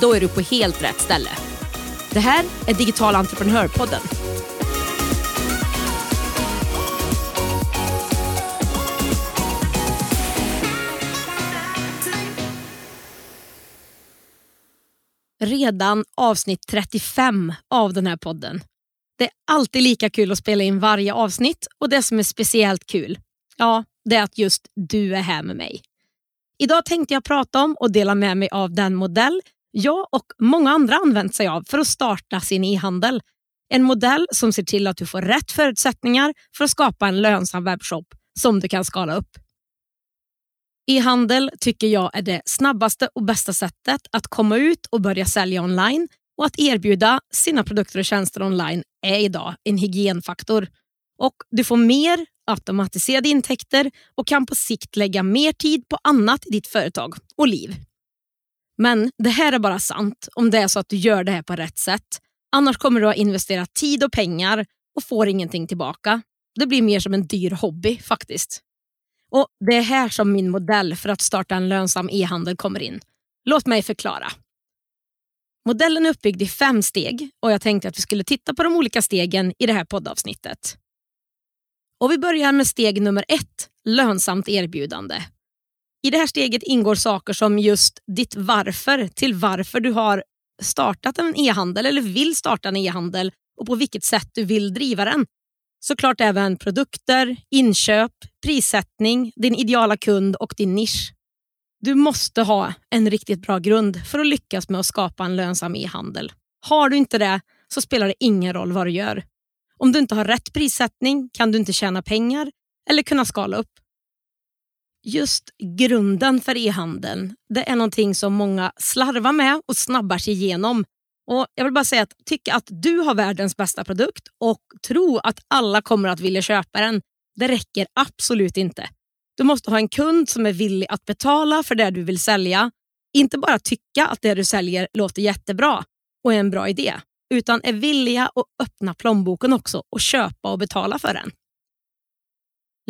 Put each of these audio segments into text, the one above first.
Då är du på helt rätt ställe. Det här är Digital entreprenörpodden. Redan avsnitt 35 av den här podden. Det är alltid lika kul att spela in varje avsnitt och det som är speciellt kul, ja, det är att just du är här med mig. Idag tänkte jag prata om och dela med mig av den modell jag och många andra använt sig av för att starta sin e-handel. En modell som ser till att du får rätt förutsättningar för att skapa en lönsam webbshop som du kan skala upp. E-handel tycker jag är det snabbaste och bästa sättet att komma ut och börja sälja online och att erbjuda sina produkter och tjänster online är idag en hygienfaktor. Och Du får mer automatiserade intäkter och kan på sikt lägga mer tid på annat i ditt företag och liv. Men det här är bara sant om det är så att du gör det här på rätt sätt. Annars kommer du att investera tid och pengar och får ingenting tillbaka. Det blir mer som en dyr hobby faktiskt. Och Det är här som min modell för att starta en lönsam e-handel kommer in. Låt mig förklara. Modellen är uppbyggd i fem steg och jag tänkte att vi skulle titta på de olika stegen i det här poddavsnittet. Och Vi börjar med steg nummer ett, lönsamt erbjudande. I det här steget ingår saker som just ditt varför till varför du har startat en e-handel eller vill starta en e-handel och på vilket sätt du vill driva den. Såklart även produkter, inköp, prissättning, din ideala kund och din nisch. Du måste ha en riktigt bra grund för att lyckas med att skapa en lönsam e-handel. Har du inte det så spelar det ingen roll vad du gör. Om du inte har rätt prissättning kan du inte tjäna pengar eller kunna skala upp just grunden för e-handeln, det är någonting som många slarvar med och snabbar sig igenom. Och jag vill bara säga att tycka att du har världens bästa produkt och tro att alla kommer att vilja köpa den, det räcker absolut inte. Du måste ha en kund som är villig att betala för det du vill sälja. Inte bara tycka att det du säljer låter jättebra och är en bra idé, utan är villiga att öppna plånboken också och köpa och betala för den.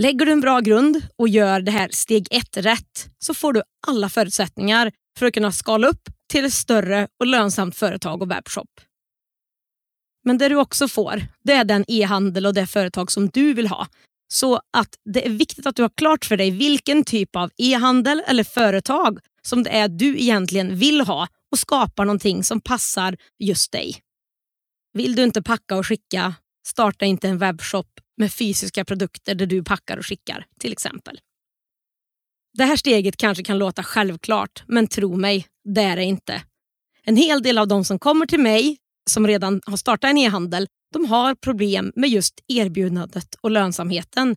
Lägger du en bra grund och gör det här steg ett rätt så får du alla förutsättningar för att kunna skala upp till ett större och lönsamt företag och webbshop. Men det du också får, det är den e-handel och det företag som du vill ha. Så att det är viktigt att du har klart för dig vilken typ av e-handel eller företag som det är du egentligen vill ha och skapar någonting som passar just dig. Vill du inte packa och skicka, starta inte en webbshop med fysiska produkter där du packar och skickar till exempel. Det här steget kanske kan låta självklart, men tro mig, det är det inte. En hel del av de som kommer till mig som redan har startat en e-handel, de har problem med just erbjudandet och lönsamheten.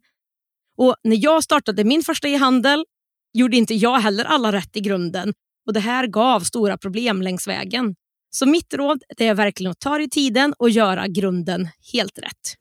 Och När jag startade min första e-handel gjorde inte jag heller alla rätt i grunden och det här gav stora problem längs vägen. Så mitt råd är verkligen att ta dig tiden och göra grunden helt rätt.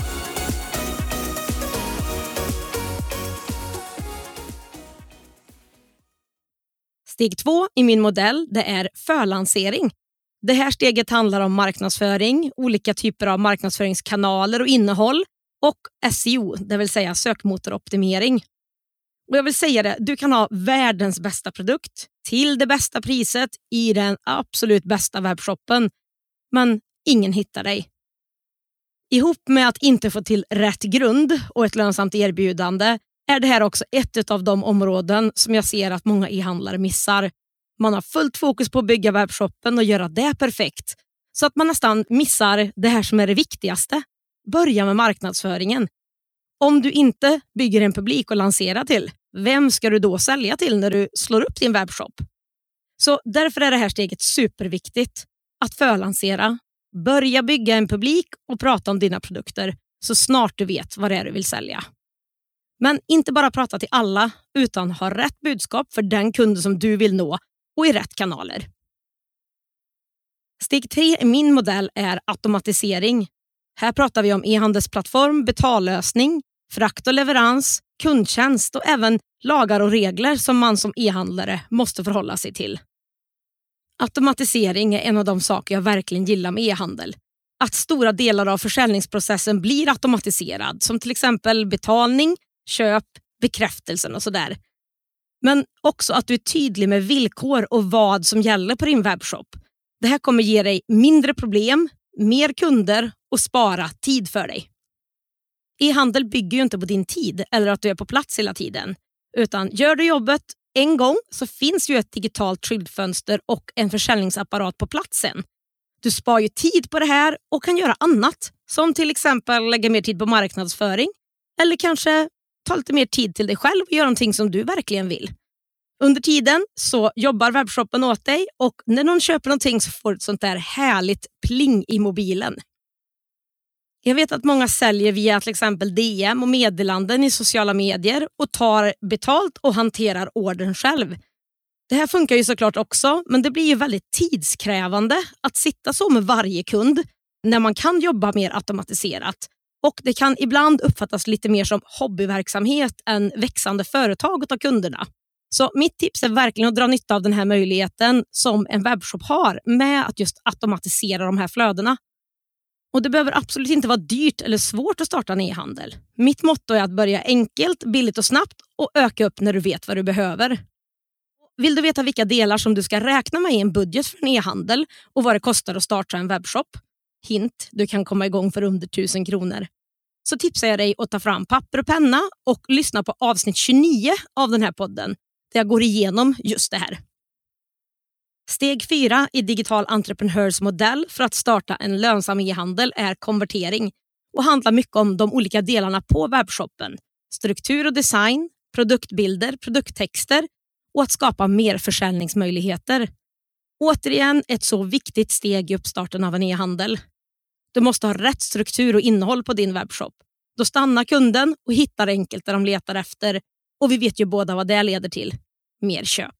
Steg två i min modell det är förlansering. Det här steget handlar om marknadsföring, olika typer av marknadsföringskanaler och innehåll och SEO, det vill säga sökmotoroptimering. Och jag vill säga det, du kan ha världens bästa produkt till det bästa priset i den absolut bästa webbshoppen, men ingen hittar dig. Ihop med att inte få till rätt grund och ett lönsamt erbjudande är det här också ett av de områden som jag ser att många e-handlare missar. Man har fullt fokus på att bygga webbshoppen och göra det perfekt. så att man nästan missar det här som är det viktigaste. Börja med marknadsföringen. Om du inte bygger en publik att lansera till, vem ska du då sälja till när du slår upp din webbshop? Så därför är det här steget superviktigt. Att förlansera, börja bygga en publik och prata om dina produkter så snart du vet vad det är du vill sälja. Men inte bara prata till alla, utan ha rätt budskap för den kunden som du vill nå och i rätt kanaler. Steg tre i min modell är automatisering. Här pratar vi om e-handelsplattform, betallösning, frakt och leverans, kundtjänst och även lagar och regler som man som e-handlare måste förhålla sig till. Automatisering är en av de saker jag verkligen gillar med e-handel. Att stora delar av försäljningsprocessen blir automatiserad som till exempel betalning, köp, bekräftelsen och sådär. Men också att du är tydlig med villkor och vad som gäller på din webbshop. Det här kommer ge dig mindre problem, mer kunder och spara tid för dig. E-handel bygger ju inte på din tid eller att du är på plats hela tiden. Utan gör du jobbet en gång så finns ju ett digitalt skyltfönster och en försäljningsapparat på platsen. Du spar ju tid på det här och kan göra annat. Som till exempel lägga mer tid på marknadsföring eller kanske ta lite mer tid till dig själv och göra någonting som du verkligen vill. Under tiden så jobbar webbshoppen åt dig och när någon köper någonting så får du ett sånt där härligt pling i mobilen. Jag vet att många säljer via till exempel DM och meddelanden i sociala medier och tar betalt och hanterar ordern själv. Det här funkar ju såklart också, men det blir ju väldigt tidskrävande att sitta så med varje kund när man kan jobba mer automatiserat. Och Det kan ibland uppfattas lite mer som hobbyverksamhet än växande företag av kunderna. Så mitt tips är verkligen att dra nytta av den här möjligheten som en webbshop har med att just automatisera de här flödena. Och Det behöver absolut inte vara dyrt eller svårt att starta en e-handel. Mitt motto är att börja enkelt, billigt och snabbt och öka upp när du vet vad du behöver. Vill du veta vilka delar som du ska räkna med i en budget för en e-handel och vad det kostar att starta en webbshop? Hint, du kan komma igång för under 1000 kronor. Så tipsar jag dig att ta fram papper och penna och lyssna på avsnitt 29 av den här podden där jag går igenom just det här. Steg fyra i Digital Entrepreneurs modell för att starta en lönsam e-handel är konvertering och handlar mycket om de olika delarna på webbshoppen. Struktur och design, produktbilder, produkttexter och att skapa mer försäljningsmöjligheter. Återigen ett så viktigt steg i uppstarten av en e-handel. Du måste ha rätt struktur och innehåll på din webbshop. Då stannar kunden och hittar enkelt det de letar efter och vi vet ju båda vad det leder till. Mer köp.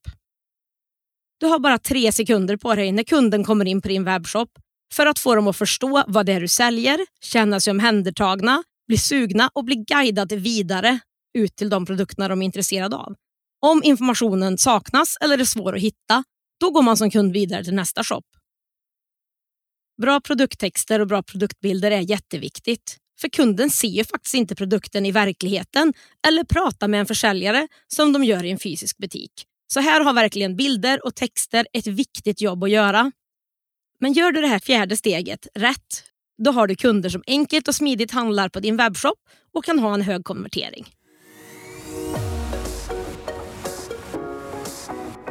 Du har bara tre sekunder på dig när kunden kommer in på din webbshop för att få dem att förstå vad det är du säljer, känna sig omhändertagna, bli sugna och bli guidade vidare ut till de produkterna de är intresserade av. Om informationen saknas eller är svår att hitta, då går man som kund vidare till nästa shop. Bra produkttexter och bra produktbilder är jätteviktigt. För kunden ser ju faktiskt inte produkten i verkligheten eller pratar med en försäljare som de gör i en fysisk butik. Så här har verkligen bilder och texter ett viktigt jobb att göra. Men gör du det här fjärde steget rätt, då har du kunder som enkelt och smidigt handlar på din webbshop och kan ha en hög konvertering.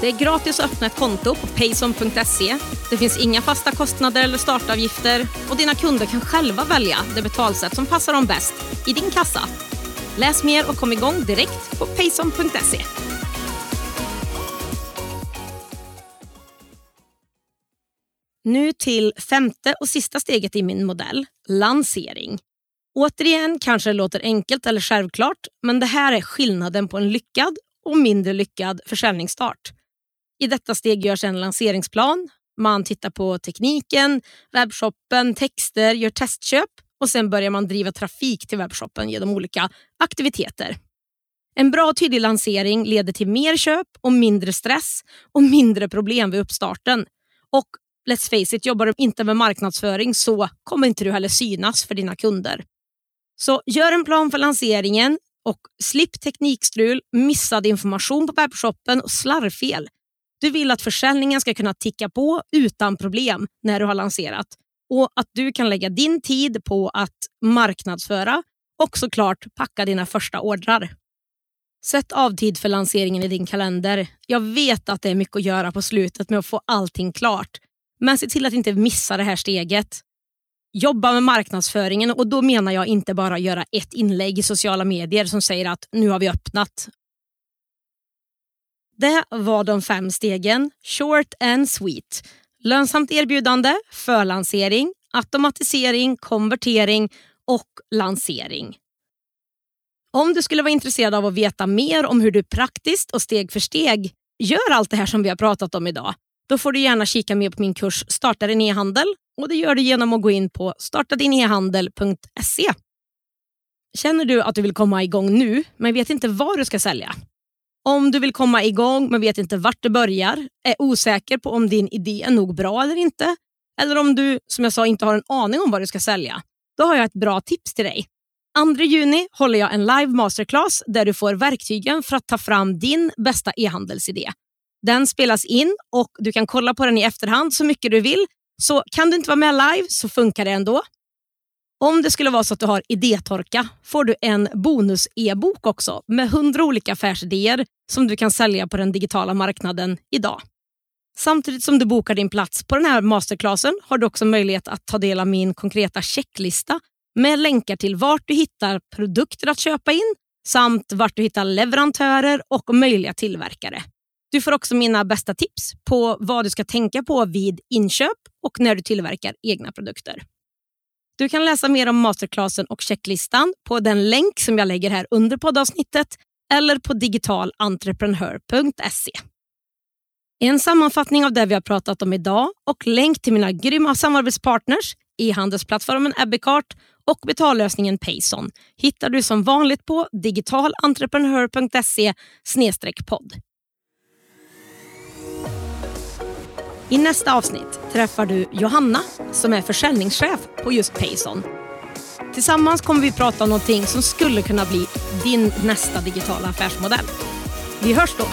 Det är gratis att öppna ett konto på payson.se. Det finns inga fasta kostnader eller startavgifter och dina kunder kan själva välja det betalsätt som passar dem bäst i din kassa. Läs mer och kom igång direkt på payson.se. Nu till femte och sista steget i min modell, lansering. Återigen kanske det låter enkelt eller självklart, men det här är skillnaden på en lyckad och mindre lyckad försäljningsstart. I detta steg görs en lanseringsplan. Man tittar på tekniken, webbshoppen, texter, gör testköp och sen börjar man driva trafik till webbshoppen genom olika aktiviteter. En bra och tydlig lansering leder till mer köp och mindre stress och mindre problem vid uppstarten. Och let's face it, jobbar du inte med marknadsföring så kommer inte du heller synas för dina kunder. Så gör en plan för lanseringen och slipp teknikstrul, missad information på webbshoppen och slarvfel. Du vill att försäljningen ska kunna ticka på utan problem när du har lanserat och att du kan lägga din tid på att marknadsföra och såklart packa dina första ordrar. Sätt av tid för lanseringen i din kalender. Jag vet att det är mycket att göra på slutet med att få allting klart. Men se till att inte missa det här steget. Jobba med marknadsföringen och då menar jag inte bara göra ett inlägg i sociala medier som säger att nu har vi öppnat. Det var de fem stegen. Short and sweet. Lönsamt erbjudande, förlansering, automatisering, konvertering och lansering. Om du skulle vara intresserad av att veta mer om hur du praktiskt och steg för steg gör allt det här som vi har pratat om idag, då får du gärna kika mer på min kurs Starta din e-handel och det gör du genom att gå in på startadinehandel.se. Känner du att du vill komma igång nu men vet inte vad du ska sälja? Om du vill komma igång men vet inte vart du börjar, är osäker på om din idé är nog bra eller inte, eller om du som jag sa inte har en aning om vad du ska sälja, då har jag ett bra tips till dig. 2 juni håller jag en live masterclass där du får verktygen för att ta fram din bästa e-handelsidé. Den spelas in och du kan kolla på den i efterhand så mycket du vill. Så kan du inte vara med live så funkar det ändå. Om det skulle vara så att du har idétorka får du en bonus-e-bok också med 100 olika affärsidéer som du kan sälja på den digitala marknaden idag. Samtidigt som du bokar din plats på den här masterclassen har du också möjlighet att ta del av min konkreta checklista med länkar till vart du hittar produkter att köpa in samt vart du hittar leverantörer och möjliga tillverkare. Du får också mina bästa tips på vad du ska tänka på vid inköp och när du tillverkar egna produkter. Du kan läsa mer om masterclassen och checklistan på den länk som jag lägger här under poddavsnittet eller på digitalentreprenör.se. En sammanfattning av det vi har pratat om idag och länk till mina grymma samarbetspartners, e-handelsplattformen Ebbecart och betallösningen Payson hittar du som vanligt på digitalentreprenör.se podd. I nästa avsnitt träffar du Johanna som är försäljningschef på just Payson. Tillsammans kommer vi prata om någonting som skulle kunna bli din nästa digitala affärsmodell. Vi hörs då!